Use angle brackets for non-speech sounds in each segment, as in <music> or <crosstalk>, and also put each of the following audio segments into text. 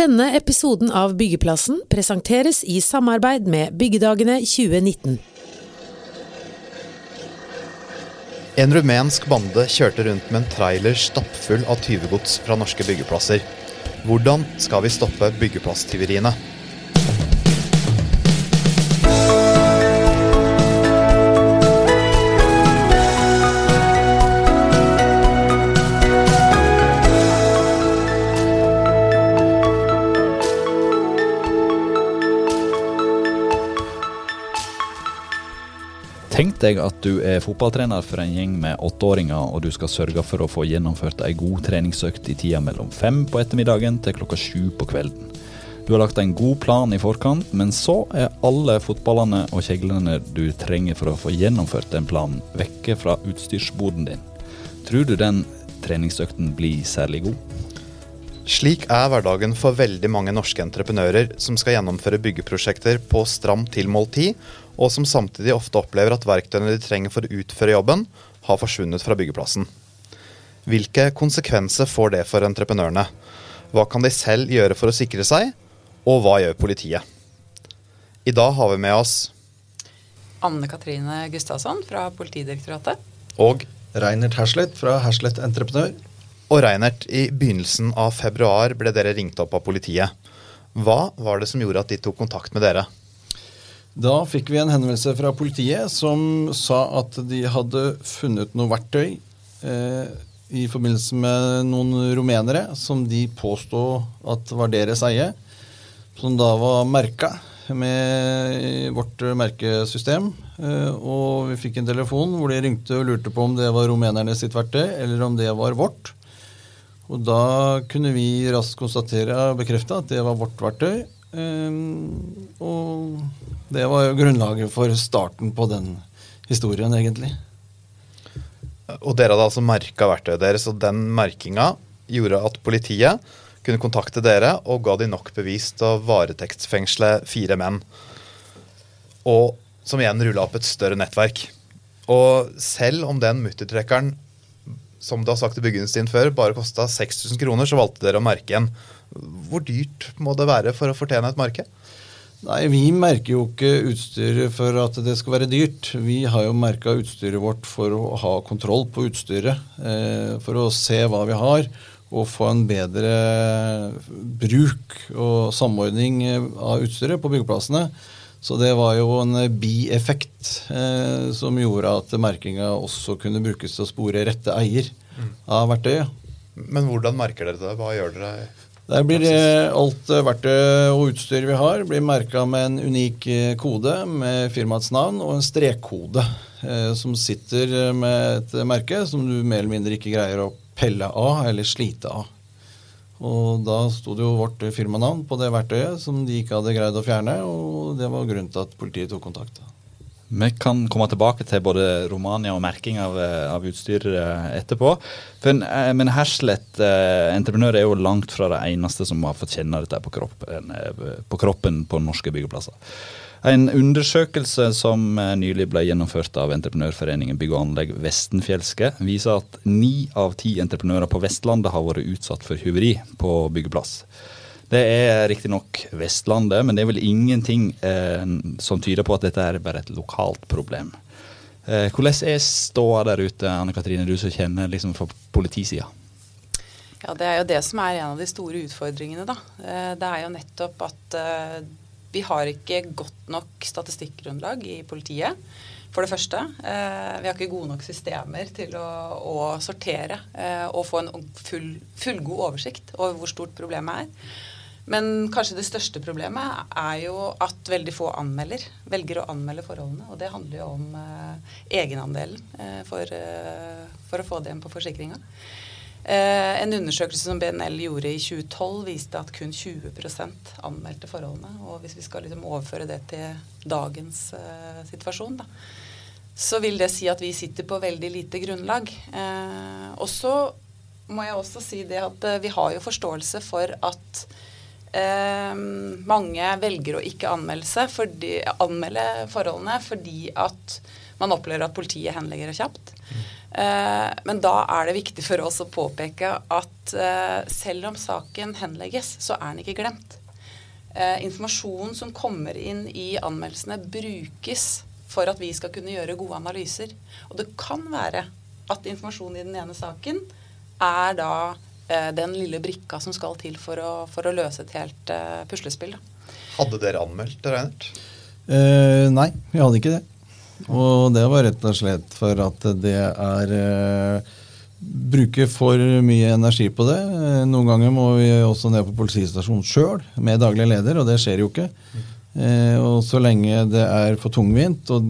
Denne episoden av Byggeplassen presenteres i samarbeid med Byggedagene 2019. En rumensk bande kjørte rundt med en trailer stappfull av tyvegods fra norske byggeplasser. Hvordan skal vi stoppe byggeplasstyveriene? Tenk jeg at du er fotballtrener for en gjeng med åtteåringer, og du skal sørge for å få gjennomført ei god treningsøkt i tida mellom fem på ettermiddagen til klokka sju på kvelden. Du har lagt en god plan i forkant, men så er alle fotballene og kjeglene du trenger for å få gjennomført den planen, vekke fra utstyrsboden din. Tror du den treningsøkten blir særlig god? Slik er hverdagen for veldig mange norske entreprenører som skal gjennomføre byggeprosjekter på stram tilmålt tid, og som samtidig ofte opplever at verktøyene de trenger for å utføre jobben, har forsvunnet fra byggeplassen. Hvilke konsekvenser får det for entreprenørene? Hva kan de selv gjøre for å sikre seg, og hva gjør politiet? I dag har vi med oss Anne Katrine Gustavsson fra Politidirektoratet. Og Reinert Herslet fra Herslet Entreprenør. Og Reinert, i begynnelsen av februar ble dere ringt opp av politiet. Hva var det som gjorde at de tok kontakt med dere? Da fikk vi en henvendelse fra politiet som sa at de hadde funnet noe verktøy eh, i forbindelse med noen rumenere som de påstod at var deres eie, som da var merka med vårt merkesystem. Eh, og vi fikk en telefon hvor de ringte og lurte på om det var rumenerne sitt verktøy, eller om det var vårt. Og da kunne vi raskt konstatere og bekrefte at det var vårt verktøy. Um, og det var jo grunnlaget for starten på den historien, egentlig. Og dere hadde altså merka verktøyet deres, og den merkinga gjorde at politiet kunne kontakte dere og ga de nok bevis til å varetektsfengsle fire menn. Og som igjen rulla opp et større nettverk. Og selv om den muttertrekkeren som du har sagt i byggeindustrien før, bare kosta 6000 kroner, så valgte dere å merke en. Hvor dyrt må det være for å fortjene et merke? Nei, Vi merker jo ikke utstyret for at det skal være dyrt. Vi har jo merka utstyret vårt for å ha kontroll på utstyret. Eh, for å se hva vi har, og få en bedre bruk og samordning av utstyret på byggeplassene. Så det var jo en bieffekt eh, som gjorde at merkinga også kunne brukes til å spore rette eier av verktøyet. Men hvordan merker dere det? Hva gjør dere? Der blir alt verktøy og utstyr vi har, blir merka med en unik eh, kode med firmaets navn og en strekkode eh, som sitter med et merke som du mer eller mindre ikke greier å pelle av eller slite av. Og da sto det jo vårt firmanavn på det verktøyet som de ikke hadde greid å fjerne, og det var grunnen til at politiet tok kontakt. Vi kan komme tilbake til både Romania og merking av, av utstyr eh, etterpå. For, eh, men Herslett eh, entreprenør er jo langt fra det eneste som har fått kjenne dette på kroppen på, kroppen på norske byggeplasser. En undersøkelse som nylig ble gjennomført av entreprenørforeningen Bygg og anlegg Vestenfjelske, viser at ni av ti entreprenører på Vestlandet har vært utsatt for hyveri på byggeplass. Det er riktignok Vestlandet, men det er vel ingenting eh, som tyder på at dette er bare et lokalt problem. Eh, hvordan er ståa der ute, Anne Katrine, du som kjenner liksom fra politisida? Ja, Det er jo det som er en av de store utfordringene. da. Eh, det er jo nettopp at eh, vi har ikke godt nok statistikkgrunnlag i politiet. For det første. Eh, vi har ikke gode nok systemer til å, å sortere eh, og få en full, fullgod oversikt over hvor stort problemet er. Men kanskje det største problemet er jo at veldig få anmelder, velger å anmelde forholdene. Og det handler jo om eh, egenandelen for, for, å få det igjen på forsikringa. Eh, en undersøkelse som BNL gjorde i 2012, viste at kun 20% anmeldte forholdene. Og hvis vi skal liksom overføre det til dagens eh, situasjon, da, så vil det si at vi sitter på veldig lite grunnlag. Eh, og så må jeg også si det at eh, vi har jo forståelse for at eh, mange velger å ikke fordi, anmelde forholdene fordi at man opplever at politiet henlegger det kjapt. Eh, men da er det viktig for oss å påpeke at eh, selv om saken henlegges, så er den ikke glemt. Eh, informasjonen som kommer inn i anmeldelsene, brukes for at vi skal kunne gjøre gode analyser. Og det kan være at informasjonen i den ene saken er da den lille brikka som skal til for å, for å løse et helt puslespill. Da. Hadde dere anmeldt det, Reinert? Eh, nei, vi hadde ikke det. Og det var rett og slett for at det er eh, Bruker for mye energi på det. Noen ganger må vi også ned på politistasjonen sjøl med daglig leder, og det skjer jo ikke. Eh, og så lenge det er for tungvint, og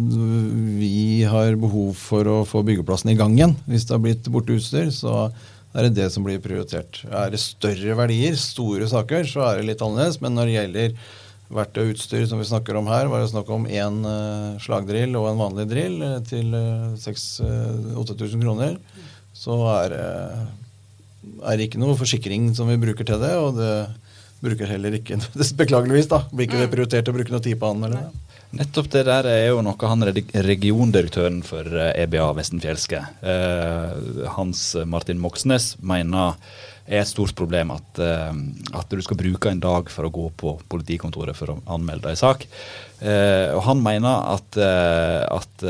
vi har behov for å få byggeplassen i gang igjen hvis det har blitt borte utstyr, så er det det som blir prioritert. Er det større verdier, store saker, så er det litt annerledes. Men når det gjelder verktøy og utstyr som vi snakker om her, var det snakk om én uh, slagdrill og en vanlig drill uh, til uh, 8000 kroner. Så er, er det ikke noe forsikring som vi bruker til det. Og det bruker heller ikke <laughs> Beklageligvis, da. Blir ikke det mm. prioritert å bruke noe tid på han? eller det? Nettopp det der er jo noe han regiondirektøren for EBA Vestenfjelske, Hans Martin Moxnes, mener er et stort problem at, uh, at, du skal bruke en dag for å gå på politikontoret for å anmelde en sak. Uh, og Han mener at, uh, at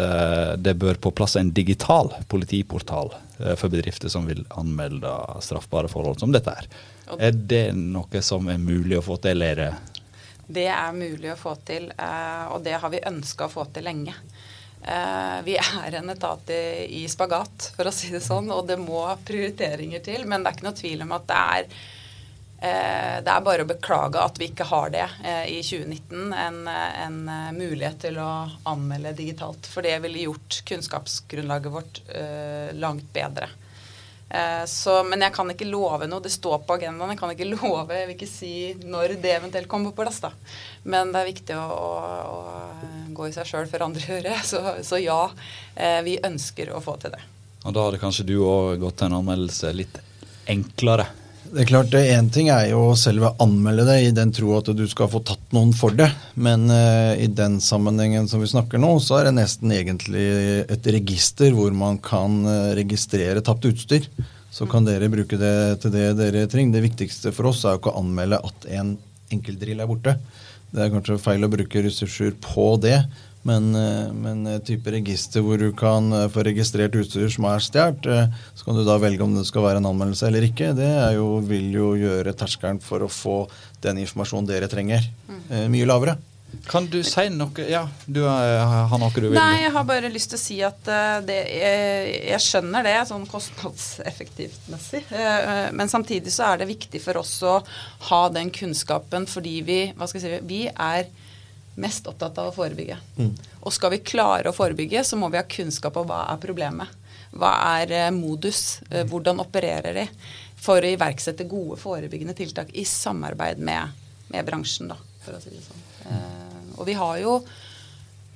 det bør på plass en digital politiportal for bedrifter som vil anmelde straffbare forhold som dette er. Er det noe som er mulig å få til? Eller? Det er mulig å få til, og det har vi ønska å få til lenge. Uh, vi er en etat i, spagat, for å si det sånn, og det må prioriteringer til. Men det er ikke noe tvil om at det er uh, Det er bare å beklage at vi ikke har det uh, i 2019. En, en mulighet til å anmelde digitalt. For det ville gjort kunnskapsgrunnlaget vårt langt bedre. Eh, så, men jeg kan ikke love noe. Det står på agendaen. Jeg kan ikke <laughs> love, jeg vil ikke si når det eventuelt kommer på plass. da. Men det er viktig å, å, å gå i seg sjøl før andre <laughs> gjør det. Så, så, ja, eh, vi ønsker å få til det. Og da hadde kanskje du òg gått til en anmeldelse litt enklere? Det er klart, Én ting er jo å selve anmelde det i den tro at du skal få tatt noen for det. Men uh, i den sammenhengen som vi snakker nå, så er det nesten egentlig et register hvor man kan uh, registrere tapt utstyr. Så kan dere bruke det til det dere trenger. Det viktigste for oss er jo ikke å anmelde at en enkeltdrill er borte. Det er kanskje feil å bruke ressurser på det. Men, eh, men type register hvor du kan eh, få registrert utstyr som er stjålet, eh, så kan du da velge om det skal være en anmeldelse eller ikke. Det jo, vil jo gjøre terskelen for å få den informasjonen dere trenger, mm. mye lavere. Kan du si noe Ja, du har noe du vil Nei, jeg har bare lyst til å si at det, jeg, jeg, skjønner det sånn kostnadseffektivt messig. Men samtidig så er det viktig for oss å ha den kunnskapen fordi vi, hva skal jeg si, vi er mest opptatt av å forebygge. Mm. Og skal vi klare å forebygge, så må vi ha kunnskap om hva er problemet. Hva er eh, modus? Eh, hvordan opererer de? For å iverksette gode forebyggende tiltak i samarbeid med, med bransjen, da, for å si det sånn. Eh, og vi har jo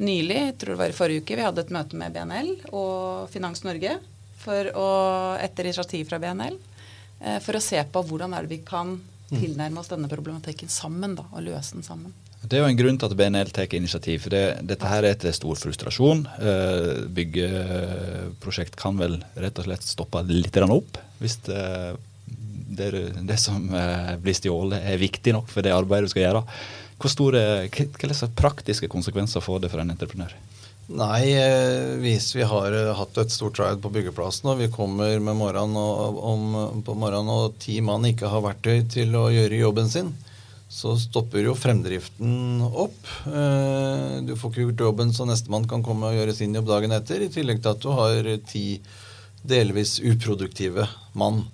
nylig, jeg tror det var i forrige uke, vi hadde et møte med BNL og Finans Norge for å, etter initiativ fra BNL for å se på hvordan er det vi kan mm. tilnærme oss denne problematikken sammen da, og løse den sammen. Det er jo en grunn til at BNL tar initiativ. for det, Dette her er til stor frustrasjon. Uh, byggeprosjekt kan vel rett og slett stoppe litt opp hvis det, det, det som uh, blir stjålet er viktig nok for det arbeidet du skal gjøre. Hvor store, slags praktiske konsekvenser får det for en entreprenør? Nei, hvis vi har hatt et stort raid på byggeplassen og vi kommer med morgenen og, om, på morgenen og ti mann ikke har verktøy til å gjøre jobben sin, så stopper jo fremdriften opp. Eh, du får ikke gjort jobben så nestemann kan komme og gjøre sin jobb dagen etter, i tillegg til at du har ti delvis uproduktive mann.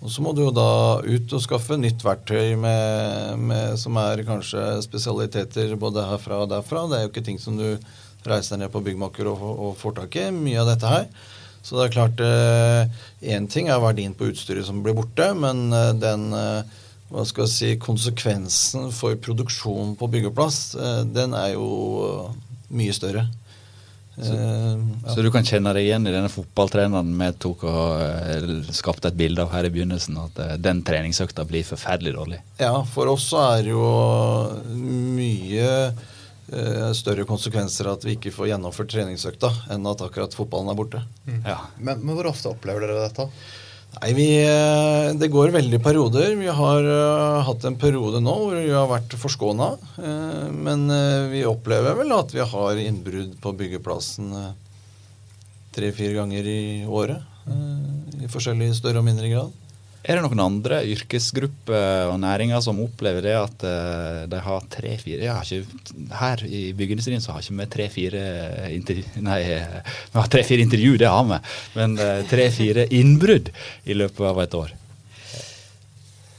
Og så må du jo da ut og skaffe nytt verktøy med, med, som er kanskje spesialiteter både herfra og derfra. Det er jo ikke ting som du reiser ned på byggmaker og, og får tak i. Mye av dette her. Så det er klart Én eh, ting er verdien på utstyret som blir borte, men eh, den eh, hva skal jeg si, konsekvensen for produksjonen på byggeplass, eh, den er jo mye større. Så, uh, ja. så, du kan kjenne deg igjen i denne fotballtreneren vi tok og uh, skapte et bilde av her i begynnelsen, at den treningsøkta blir forferdelig dårlig? Ja, for oss så er det jo mye eh, større konsekvenser at vi ikke får gjennomført treningsøkta, enn at akkurat fotballen er borte. Ja. Men, men hvor ofte opplever dere dette? Nei, vi, eh, Det går veldig perioder. Vi har uh, hatt en periode nå hvor vi har vært forskåna. Uh, men uh, vi opplever vel at vi har innbrudd på byggeplassen tre-fire ganger i året. I forskjellig større og mindre grad. Er det noen andre yrkesgrupper og næringer som opplever det at de har tre-fire Her i byggeindustrien så har ikke vi tre-fire intervju... Nei, vi har tre-fire intervju, det har vi. Men tre-fire innbrudd i løpet av et år.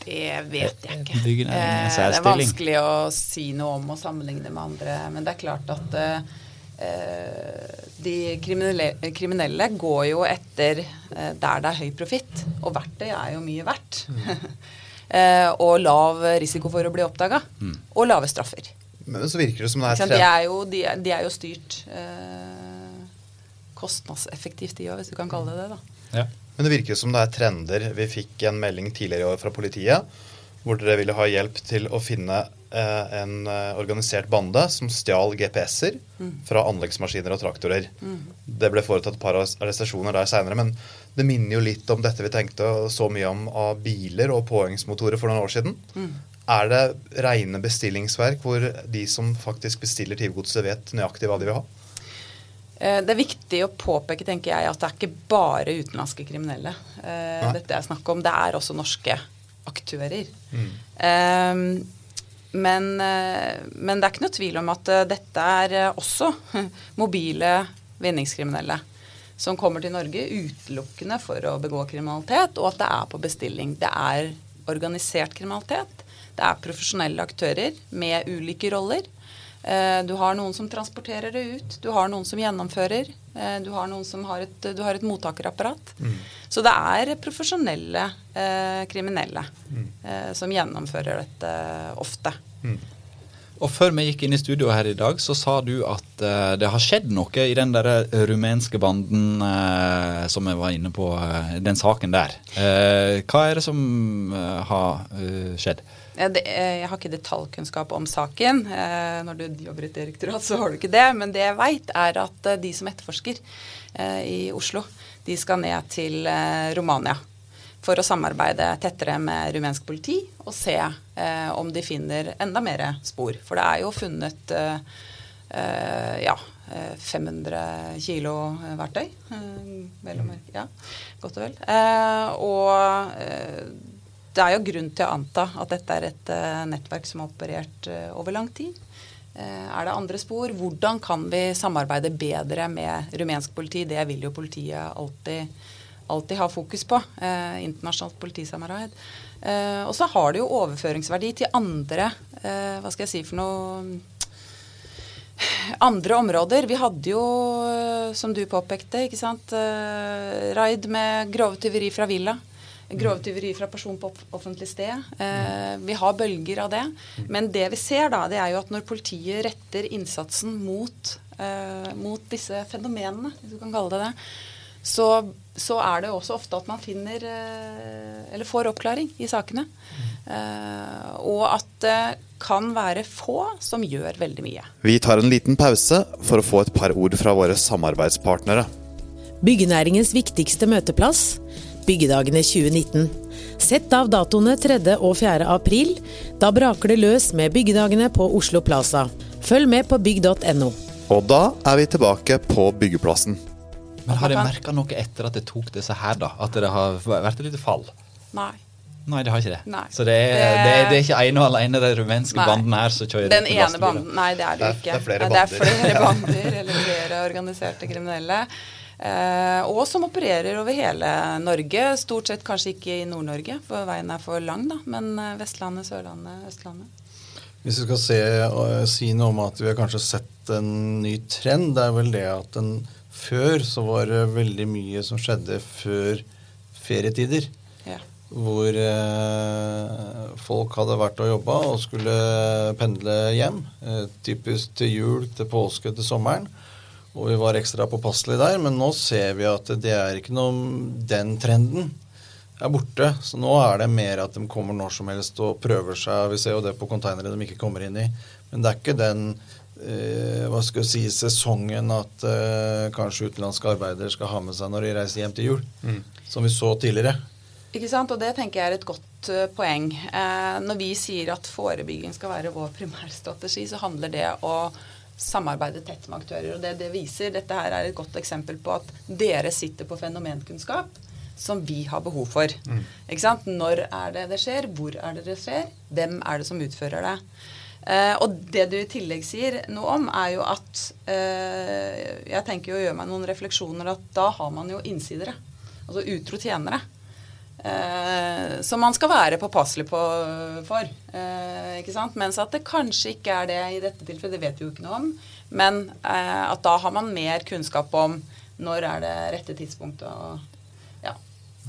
Det vet jeg ikke. Byggen er en særstilling. det er vanskelig å si noe om og sammenligne med andre. Men det er klart at eh, de kriminelle, kriminelle går jo etter eh, der det er høy profitt. Og verktøy er jo mye verdt. <laughs> eh, og lav risiko for å bli oppdaga. Og lave straffer. Men så virker det som det er tre... De, er jo, de, er, de er jo styrt eh, kostnadseffektivt, de òg, hvis du kan kalle det det. da. Ja. Men det virker som det er trender. Vi fikk en melding tidligere i år fra politiet hvor dere ville ha hjelp til å finne eh, en eh, organisert bande som stjal GPS-er fra anleggsmaskiner og traktorer. Det ble foretatt et par arrestasjoner der seinere, men det minner jo litt om dette vi tenkte så mye om av biler og påhengsmotorer for noen år siden. Er det rene bestillingsverk hvor de som faktisk bestiller tyvegodset, vet nøyaktig hva de vil ha? Eh, Det er viktig å påpeke tenker jeg, at det er ikke bare utenlandske kriminelle eh, Nei. dette er snakk om. Det er også norske aktører. Eh, men, eh, men det er ikke noe tvil om at eh, dette er eh, også <laughs> mobile vinningskriminelle som kommer til Norge utelukkende for å begå kriminalitet, og at det er på bestilling. Det er organisert kriminalitet. Det er profesjonelle aktører med ulike roller. Eh, Du har noen som transporterer det ut, du har noen som gjennomfører, eh, du har noen som har et, du har et mottakerapparat. Så det er profesjonelle eh, kriminelle eh, som gjennomfører dette ofte. Og før vi gikk inn i studio her i dag, så sa du at eh, det har skjedd noe i den der rumenske banden som vi var inne på, den saken der. Eh, hva er det som har skjedd? Eh, jeg har ikke detaljkunnskap om saken. Eh, Når du jobber i et direktorat, så har du ikke det. Men det jeg veit, er at eh, de som etterforsker i Oslo, de skal ned til Romania for å samarbeide tettere med rumensk politi og se om de finner enda mer spor. For det er jo funnet ja, eh, 500 kilo verktøy. vel og merke. Ja, godt og vel. Og det er jo grunn til å anta at dette er et eh, nettverk som har operert eh, over lang tid. Eh, er det andre spor? Hvordan kan vi samarbeide bedre med rumensk politi? Det vil jo politiet alltid, alltid ha fokus på. Eh, internasjonalt politisamarbeid. Eh, og så har det jo overføringsverdi til andre eh, Hva skal jeg si for noe andre områder. Vi hadde jo, som du påpekte, ikke sant, raid med grove tyveri fra villa. Grove tyveri fra person på offentlig sted. Eh, vi har bølger av det. Men det vi ser da, det er jo at når politiet retter innsatsen mot, eh, mot disse fenomenene, hvis du kan kalle det det, så, så er det også ofte at man finner eh, Eller får oppklaring i sakene. Eh, og at det kan være få som gjør veldig mye. Vi tar en liten pause for å få et par ord fra våre samarbeidspartnere. Byggenæringens viktigste møteplass, Byggedagene 2019. Sett av datoene 3. og 4. april. Da braker det løs med Byggedagene på Oslo Plaza. Følg med på bygg.no. Og da er vi tilbake på byggeplassen. Men Har dere merka noe etter at det tok disse her, da? At det har vært et lite fall? Nei. Nei, det har ikke det. Nei. Så det er, det, Det- er, det er ikke ene og alene den rumenske Nei. banden her som kjører Den ene banden Nei, det er det jo Det er- ikke. det er flere det er bander. flere <laughs> bander eller flere organiserte kriminelle. Eh, og som opererer over hele Norge. Stort sett kanskje ikke i Nord-Norge, for veien er for lang, da. Men eh, Vestlandet, Sørlandet, Østlandet. Hvis vi skal se, og si noe om at vi har kanskje sett en ny trend, det er vel det at en, før så var det veldig mye som skjedde før ferietider. Ja. Hvor eh, folk hadde vært og jobba og skulle pendle hjem. Eh, typisk til jul, til påske, til sommeren. Og vi var ekstra påpasselige der, men nå ser vi at det er ikke noe Den trenden er borte. Så nå er det mer at de kommer når som helst og prøver seg. Vi ser jo det på konteinere de ikke kommer inn i. Men det er ikke den eh, hva skal jeg si, sesongen at eh, kanskje utenlandske arbeidere skal ha med seg når de reiser hjem til jul. Som vi så tidligere. Ikke sant? Og det tenker jeg er et godt uh, poeng. Eh, når vi sier at forebygging skal være vår primærstrategi, så handler det å samarbeide tett med aktører. Og det det viser, dette her er et godt eksempel på at dere sitter på fenomenkunnskap som vi har behov for. Ikke sant? Når er det det skjer? Hvor er det det skjer? Hvem er det som utfører det? Eh, og det du i tillegg sier noe om, er jo at eh, Jeg tenker jo å gjøre meg noen refleksjoner at da har man jo innsidere. Altså utro tjenere. Eh, som man skal være påpasselig på for. Eh, ikke sant? Mens at det kanskje ikke er det i dette tilfellet, det vet vi jo ikke noe om. Men eh, at da har man mer kunnskap om når er det rette tidspunktet. å.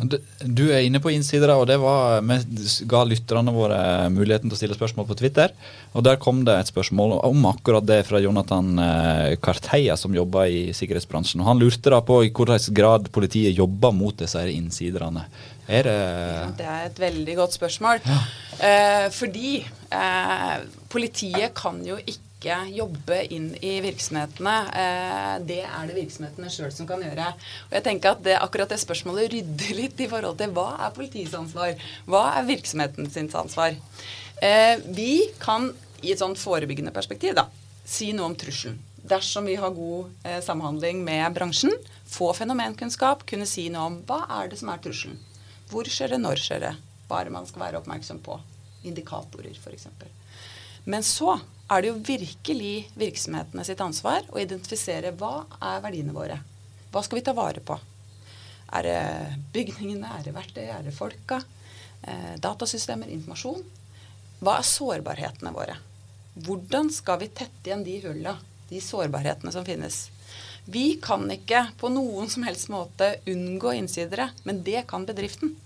Du- er inne på innsidere, og det var, vi ga lytterne våre muligheten til å stille spørsmål på Twitter. Og Der kom det et spørsmål om akkurat det fra Jonathan eh, Karteia, som jobber i sikkerhetsbransjen. Og Han lurte da på i hvilken grad politiet jobber mot disse innsiderne. Er det Det er et veldig godt spørsmål. Eh, fordi eh, politiet kan jo ikke jobbe inn i virksomhetene. Eh, det er det virksomhetene sjøl som kan gjøre. Og jeg tenker at det, akkurat det spørsmålet rydder litt i forhold til hva er politiets ansvar? Hva er virksomhetens ansvar? Eh, vi kan i et sånt forebyggende perspektiv da, si noe om trusselen. Dersom vi har god eh, samhandling med bransjen, få fenomenkunnskap, kunne si noe om hva er det som er trusselen. Hvor skjer det, når skjer det? Det man skal være oppmerksom på? Indikatorer, f.eks. Men så er det jo virkelig virksomhetene sitt ansvar å identifisere hva er verdiene våre. Hva skal vi ta vare på? Er det bygningene, er det verktøy, er det folka? Eh, datasystemer, informasjon? Hva er sårbarhetene våre? Hvordan skal vi tette igjen de hulla, de sårbarhetene som finnes? Vi kan ikke på noen som helst måte unngå innsidere, men det kan bedriften.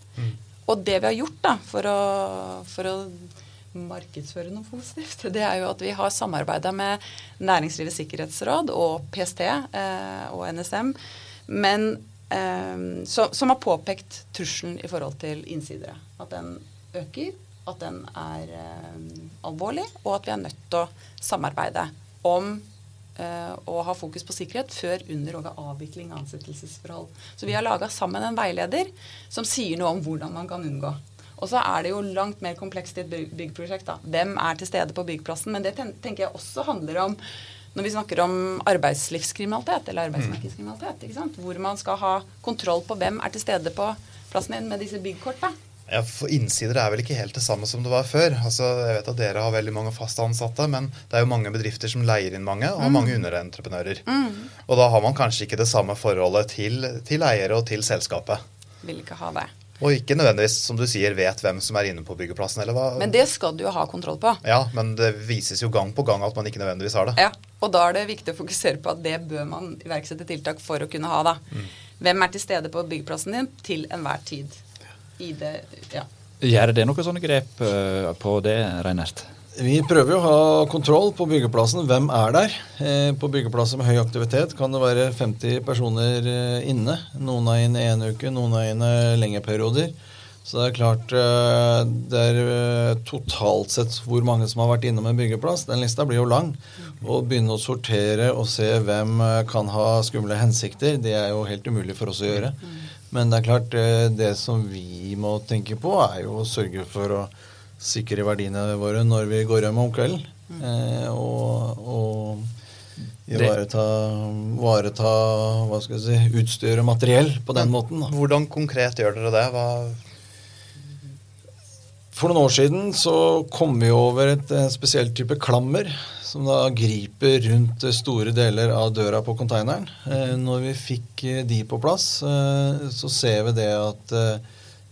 Og det vi har gjort da, for å, for å markedsføre noe positivt, det er jo at vi har samarbeida med Næringslivets sikkerhetsråd og PST eh, og NSM, men eh, så, som har påpekt trusselen i forhold til innsidere. At den øker, at den er eh, alvorlig, og at vi er nødt til å samarbeide om og å ha fokus på sikkerhet før, under og ved avvikling av ansettelsesforhold. Så vi har laga sammen en veileder som sier noe om hvordan man kan unngå. Og så er det jo langt mer komplekst i et byg- byggprosjekt. da. Hvem er til stede på byggplassen? Men det ten tenker jeg også handler om når vi snakker om arbeidslivskriminalitet eller arbeidsmarkedskriminalitet. ikke sant? Hvor man skal ha kontroll på hvem er til stede på plassen din med disse byggkorta. Ja, for Innsider er vel ikke helt det samme som det var før. Altså, jeg vet at Dere har veldig mange fast ansatte, men det er jo mange bedrifter som leier inn mange, og har mange underentreprenører. Og da har man kanskje ikke det samme forholdet til, til eiere og til selskapet. Vil ikke ha det. Og ikke nødvendigvis, som du sier, vet hvem som er inne på byggeplassen. eller hva? Men det skal du jo ha kontroll på. Ja, men det vises jo gang på gang at man ikke nødvendigvis har det. Ja, og da er det viktig å fokusere på at det bør man iverksette tiltak for å kunne ha. da. Hvem er til stede på byggeplassen din til enhver tid? I det, ja. Gjør det noen sånne grep eh, på det, Reinert? Vi prøver jo å ha kontroll på byggeplassen. Hvem er der? Eh, på byggeplasser med høy aktivitet kan det være 50 personer eh, inne. Noen er inne en uke, noen er inne lengre perioder. Så det er klart eh, det er totalt sett hvor mange som har vært innom en byggeplass. Den lista blir jo lang. Å begynne å sortere og se hvem kan ha skumle hensikter, det er jo helt umulig for oss å gjøre. Men det er klart, det som vi må tenke på, er jo å sørge for å sikre verdiene våre når vi går hjem om kvelden. Eh, og og ivareta, vareta, hva skal jeg si, utstyr og materiell på den måten. Da. Hvordan konkret gjør dere det? Hva, For noen år siden så kom vi over et eh, spesielt type klammer som da griper rundt store deler av døra på konteineren. Eh, når vi fikk eh, de på plass, eh, så ser vi det at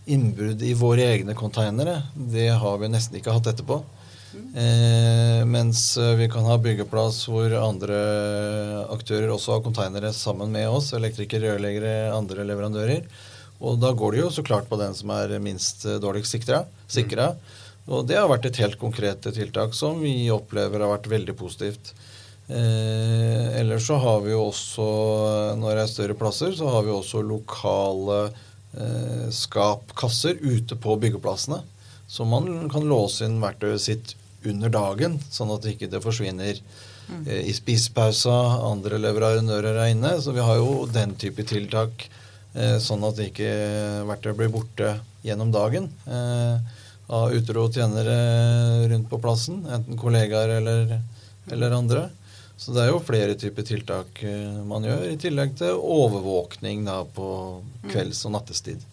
innbrudd i våre egne konteinere, det har vi nesten ikke hatt etterpå. Eh, mens eh, vi kan ha byggeplass hvor andre aktører også har konteinere sammen med oss, elektrikere, rørleggere, andre leverandører. Og da går det jo så klart på den som er minst eh, dårligst sikra. sikra. Og det har vært et helt konkret tiltak som vi opplever har vært veldig positivt. Eh, ellers så har vi jo også, når det er større plasser, så har vi også lokale eh, skapkasser ute på byggeplassene. Så man kan låse inn verktøyet sitt under dagen, sånn at det ikke forsvinner eh, i spisepausa, andre leverandører er inne. Så vi har jo den type tiltak, eh, sånn at ikke verktøyet blir borte gjennom dagen eh, av utro tjenere rundt på plassen, enten kollegaer eller, eller andre. Så det er jo flere typer tiltak eh, man gjør, i tillegg til overvåkning da, på kvelds- og nattestid.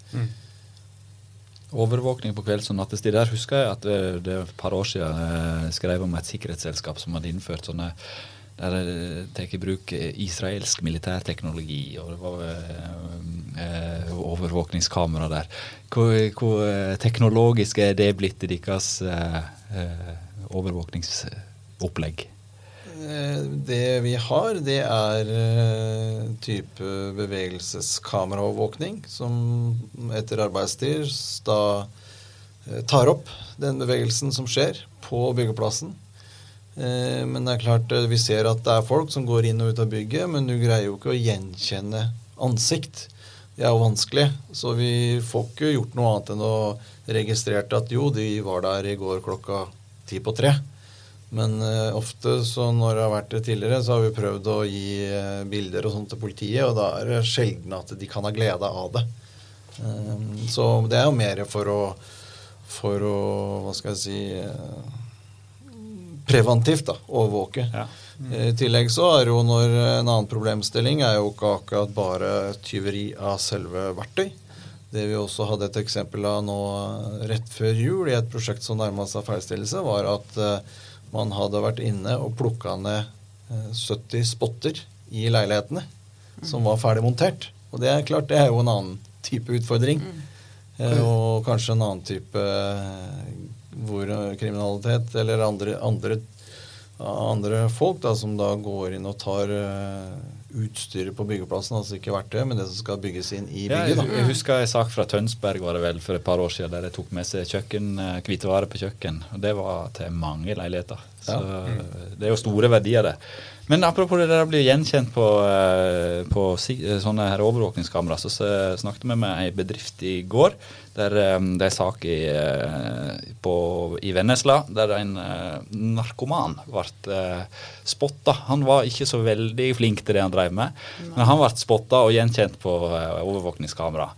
Overvåkning på kvelds- og nattestid. Der husker jeg at det, det er et par år siden jeg skrev om et sikkerhetsselskap som hadde innført sånne der de tar i bruk israelsk militærteknologi, og det var eh, eh, overvåkningskamera der. Hvor, hvor eh, teknologisk er det blitt i deres eh, eh, overvåkningsopplegg? Eh, Det vi har, det er eh, type bevegelseskameraovervåkning, som etter arbeidstid da eh, tar opp den bevegelsen som skjer på byggeplassen. Men det er klart, vi ser at det er folk som går inn og ut av bygget, men du greier jo ikke å gjenkjenne ansikt. Det er jo vanskelig, så vi får ikke gjort noe annet enn å registrere at jo, de var der i går klokka ti på tre. Men uh, ofte, så når det har vært det tidligere, så har vi prøvd å gi uh, bilder og sånt til politiet, og da er det sjelden at de kan ha glede av det. Um, så det er jo mer for å, for å hva skal jeg si eh, preventivt da, overvåke. Ja. Mm. I tillegg så er jo når en annen problemstilling er jo ikke akkurat bare tyveri av selve verktøy. Det vi også hadde et eksempel av nå rett før jul i et prosjekt som nærma seg ferdigstillelse, var at eh, man hadde vært inne og plukka ned eh, 70 spotter i leilighetene som var ferdig montert. Og det er klart, det er jo en annen type utfordring. Mm. og kanskje en annen type eh, hvor eh, kriminalitet eller andre, andre, andre folk da, som da går inn og tar eh, utstyret på byggeplassen, altså ikke verktøy, men det som skal bygges inn i Ja, bygget. jeg, da. jeg husker en sak fra Tønsberg var det vel for et par år siden, der de tok med seg kjøkken, eh, hvitevarer på kjøkken. og Det var til mange leiligheter. Så det er jo store verdier, det. Men apropos det der å bli gjenkjent på, eh, på eh, sånne overvåkningskamera, så snakket vi med ei bedrift i går. Der det er en sak i, eh, på, i Vennesla der en eh, narkoman ble eh, spotta. Han var ikke så veldig flink til det han drev med, men han ble spotta og gjenkjent på overvåkningskamera.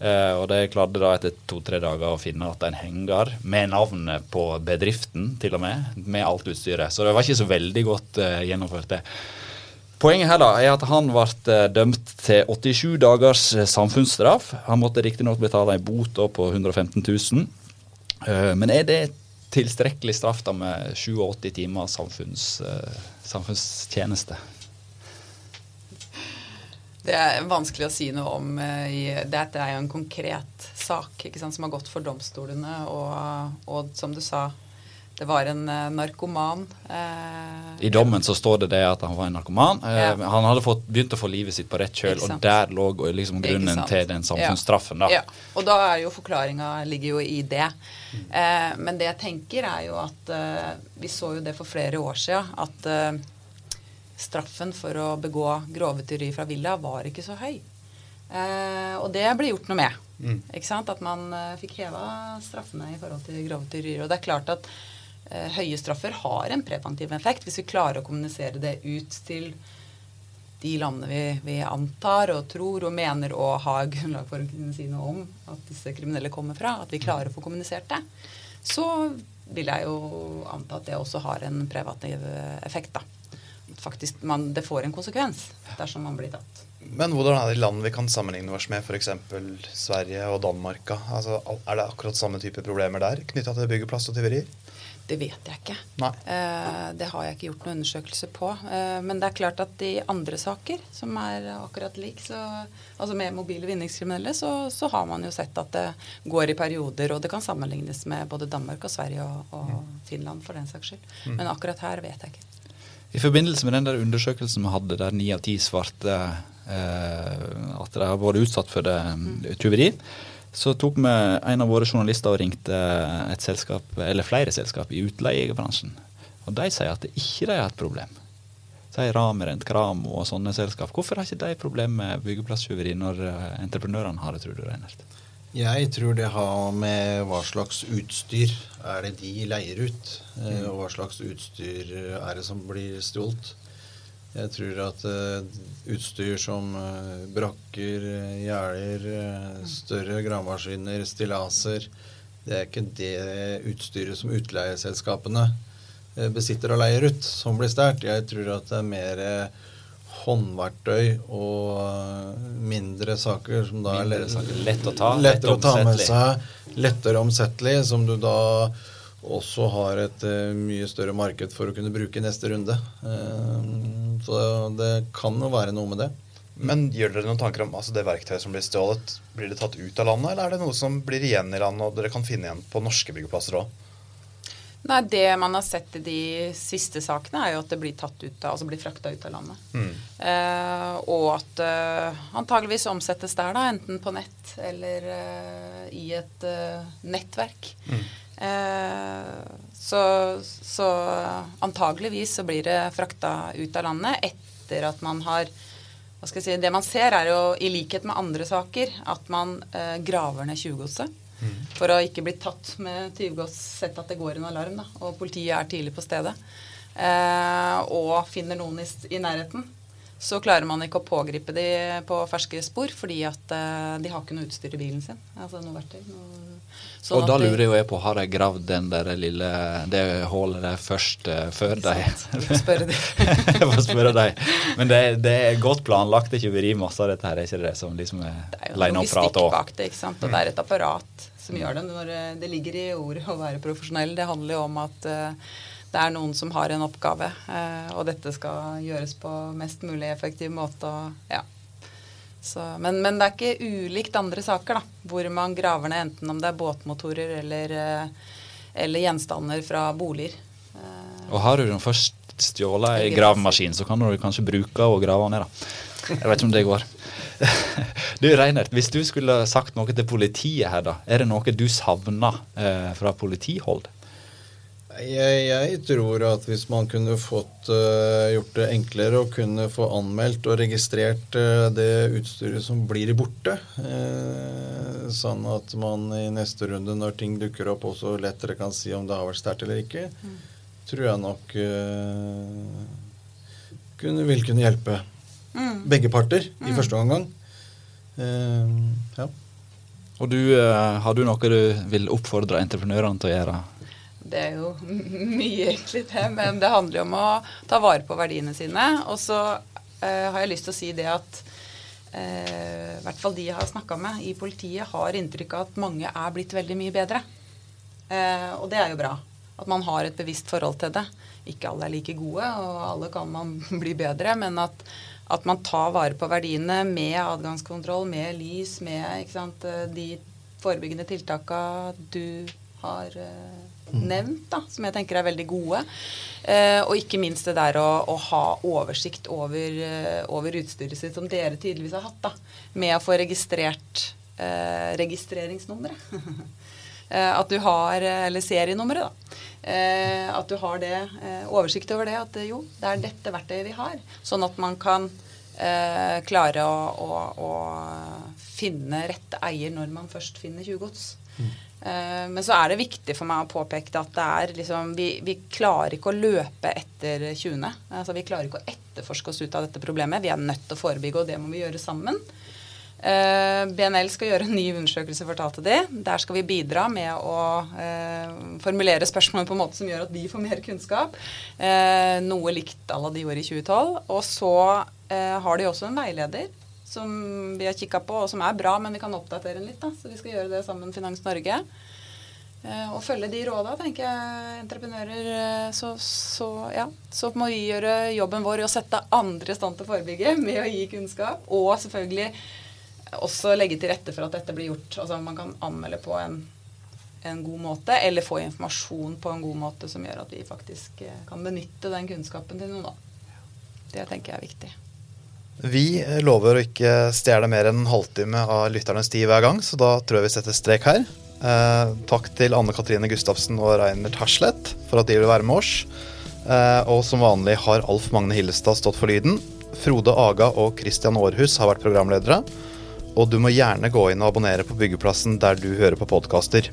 Og de klarte da etter to-tre dager å finne at en henger med navnet på bedriften, til og med, med alt utstyret. Så det var ikke så veldig godt gjennomført, det. Poenget her da er at han ble eh, dømt til 87 dagers eh, samfunnsstraff. Han måtte riktignok betale en bot på 115 000. Eh, men er det tilstrekkelig straff da med 87 timer samfunns, samfunnstjeneste? Det er vanskelig å si noe om. Dette er jo en konkret sak sant, som har gått for domstolene. Og, og som du sa, det var en eh, narkoman. eh, I dommen så står det det at han var en narkoman. Eh, Ja. Han hadde fått, begynt å få livet sitt på rett kjøl, og der lå liksom grunnen til den samfunnsstraffen. da. Ja. Og da er jo forklaringa ligger jo i det. Eh, men det jeg tenker, er jo at eh, vi så jo det for flere år siden, at eh, straffen for å begå grove tyveri fra villa var ikke så høy. Eh, og det ble gjort noe med. Ikke sant? At man eh, fikk heva straffene i forhold til grove tyverier. Og det er klart at høye straffer har en preventiv effekt hvis vi klarer å kommunisere det ut til de landene vi, vi antar og tror og mener å ha grunnlag for å kunne si noe om at disse kriminelle kommer fra, at vi klarer å få kommunisert det, så vil jeg jo anta at det også har en preventiv eh, effekt. da. Faktisk man, Det får en konsekvens dersom man blir tatt. Men hvordan er det land vi kan sammenligne oss med, f.eks. Sverige og Danmark? Altså, er det akkurat samme type problemer der knytta til byggeplass og tyverier? Det vet jeg ikke. Eh, det har jeg ikke gjort noen undersøkelse på. Eh, men det er klart at i andre saker som er akkurat lik, så, altså med mobile vinningskriminelle, så, så har man jo sett at det går i perioder, og det kan sammenlignes med både Danmark og Sverige og, og Finland for den saks skyld. Men akkurat her vet jeg ikke. I forbindelse med den der undersøkelsen vi hadde der ni av ti svarte eh, at de har vært utsatt for det, mm. tyveri, så tok vi en av våre journalister og ringte et selskap, eller flere selskap i utleiebransjen. Og de sier at det ikke de har hatt problem. Sier Ramerent, Kramo og sånne selskap. Hvorfor har ikke de problem med byggeplasstyveri når eh, entreprenørene har det, tror du, Reinert? Jeg tror det har med hva slags utstyr er det de leier ut, eh, og hva slags utstyr er det som blir stjålet. Jeg tror at uh, utstyr som uh, brakker, gjerder, uh, større gravemaskiner, stillaser Det er ikke det utstyret som utleieselskapene besitter og leier ut, som blir stjålet. Jeg tror at det er mer håndverktøy og mindre saker som da mindre er saker. lett å ta, lettere å ta med seg, lettere omsettelig, som du da også har et uh, mye større marked for å kunne bruke i neste runde. Uh, så det kan jo være noe med det. Men gjør dere noen tanker om altså det verktøyet som blir stjålet? Blir det tatt ut av landet, eller er det noe som blir igjen i landet, og dere kan finne igjen på norske byggeplasser òg? Nei, Det man har sett i de siste sakene, er jo at det blir tatt ut av, altså blir frakta ut av landet. Mm. Eh, og at eh, antageligvis omsettes der, da, enten på nett eller eh, i et eh, nettverk. Mm. Eh, så, så, antageligvis så blir det frakta ut av landet etter at man har hva skal jeg si, Det man ser, er jo i likhet med andre saker at man eh, graver ned tjuvgodset. For å ikke bli tatt med tyvgods, sett at det går en alarm, da, og politiet er tidlig på stedet, eh, og finner noen i, i, nærheten, så klarer man ikke å pågripe de på ferske spor, fordi at eh, de har ikke noe utstyr i bilen sin. Altså noe verktøy. Noe, sånn og da lurer jeg på, har de gravd den der lille, det hullet der først uh, før de Spør de. Jeg får spørre deg. Men det, det er godt planlagt tyveri, masse av dette her, er ikke det som liksom er line og prat? Det er jo logistikk bak det, ikke. Og det er et apparat som gjør det. Når eh, det ligger i ordet å være profesjonell. Det handler jo om at uh, det er noen som har en oppgave, uh, og dette skal gjøres på mest mulig effektiv måte. Og, ja. Så, men, men, det er ikke ulikt andre saker, da, hvor man graver ned enten om det er båtmotorer eller, uh, eller gjenstander fra boliger. og har du den først stjålet ei gravemaskin, så kan du kanskje bruke og grave ned. da. Jeg vet ikke om det går. <laughs> Du Reinert, hvis du skulle sagt noe til politiet her, da. Er det noe du savner eh, fra politihold? Jeg, jeg, tror at hvis man kunne fått uh, gjort det enklere å kunne få anmeldt og registrert uh, det utstyret som blir borte, uh, sånn at man i neste runde, når ting dukker opp, også lettere kan si om det har vært sterkt eller ikke, mm. tror jeg nok kunne, vil kunne hjelpe mm. begge parter mm. i første omgang. ja. Og du, har du noe du vil oppfordre entreprenørene til å gjøre? Det er jo <laughs> mye egentlig det, men det handler jo om å ta vare på verdiene sine. Og så eh, har jeg lyst til å si det at eh, i hvert fall de jeg har snakka med i politiet, har inntrykk av at mange er blitt veldig mye bedre. Eh, og det er jo bra. At man har et bevisst forhold til det. Ikke alle er like gode, og alle kan man <laughs> bli bedre, men at, at man tar vare på verdiene med adgangskontroll, med lys, med sant, de forebyggende tiltaka du har nevnt, da, som jeg tenker er veldig gode. Eh, og ikke minst det der å, å ha oversikt over, uh, over, utstyret sitt, som dere tydeligvis har hatt, da, med å få registrert eh, registreringsnummeret. <laughs> eh, at du har Eller serienummeret, da. Eh, at du har det, eh, oversikt over det. At jo, det er dette verktøyet vi har. Sånn at man kan klare å, å, å finne rette eier når man først finner tjuvgods. Mm. Eh, men så er det viktig for meg å påpeke at det er liksom, vi, vi, klarer ikke å løpe etter 20. Altså, vi klarer ikke å etterforske oss ut av dette problemet. Vi er nødt til å forebygge, og det må vi gjøre sammen. Eh, BNL skal gjøre en ny undersøkelse, fortalte de. Der skal vi bidra med å eh, formulere spørsmål på en måte som gjør at de får mer kunnskap. noe likt la de gjorde i 2012. Og så har de også en veileder som vi har kikka på, og som er bra, men vi kan oppdatere den litt. da, Så vi skal gjøre det sammen med Finans Norge. Eh, og følge de råda, tenker jeg, entreprenører. Eh, så, så, ja, så må vi gjøre jobben vår i å sette andre i stand til å forebygge med å gi kunnskap. Og selvfølgelig også legge til rette for at dette blir gjort. Altså man kan anmelde på en, en god måte, eller få informasjon på en god måte som gjør at vi faktisk eh, kan benytte den kunnskapen til noe. Det tenker jeg er viktig. Vi lover å ikke stjele mer enn en halvtime av lytternes tid hver gang, så da tror jeg vi setter strek her. Eh, takk til Anne Katrine Gustavsen og Reinert Herslet for at de vil være med oss. Eh, og som vanlig har Alf Magne Hillestad stått for lyden. Frode Aga og Christian Aarhus har vært programledere. og du må gjerne gå inn og abonnere på Byggeplassen der du hører på podkaster.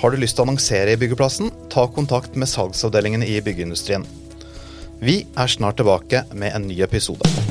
Har du lyst til å annonsere i Byggeplassen, ta kontakt med salgsavdelingene i byggeindustrien. Vi er snart tilbake med en ny episode.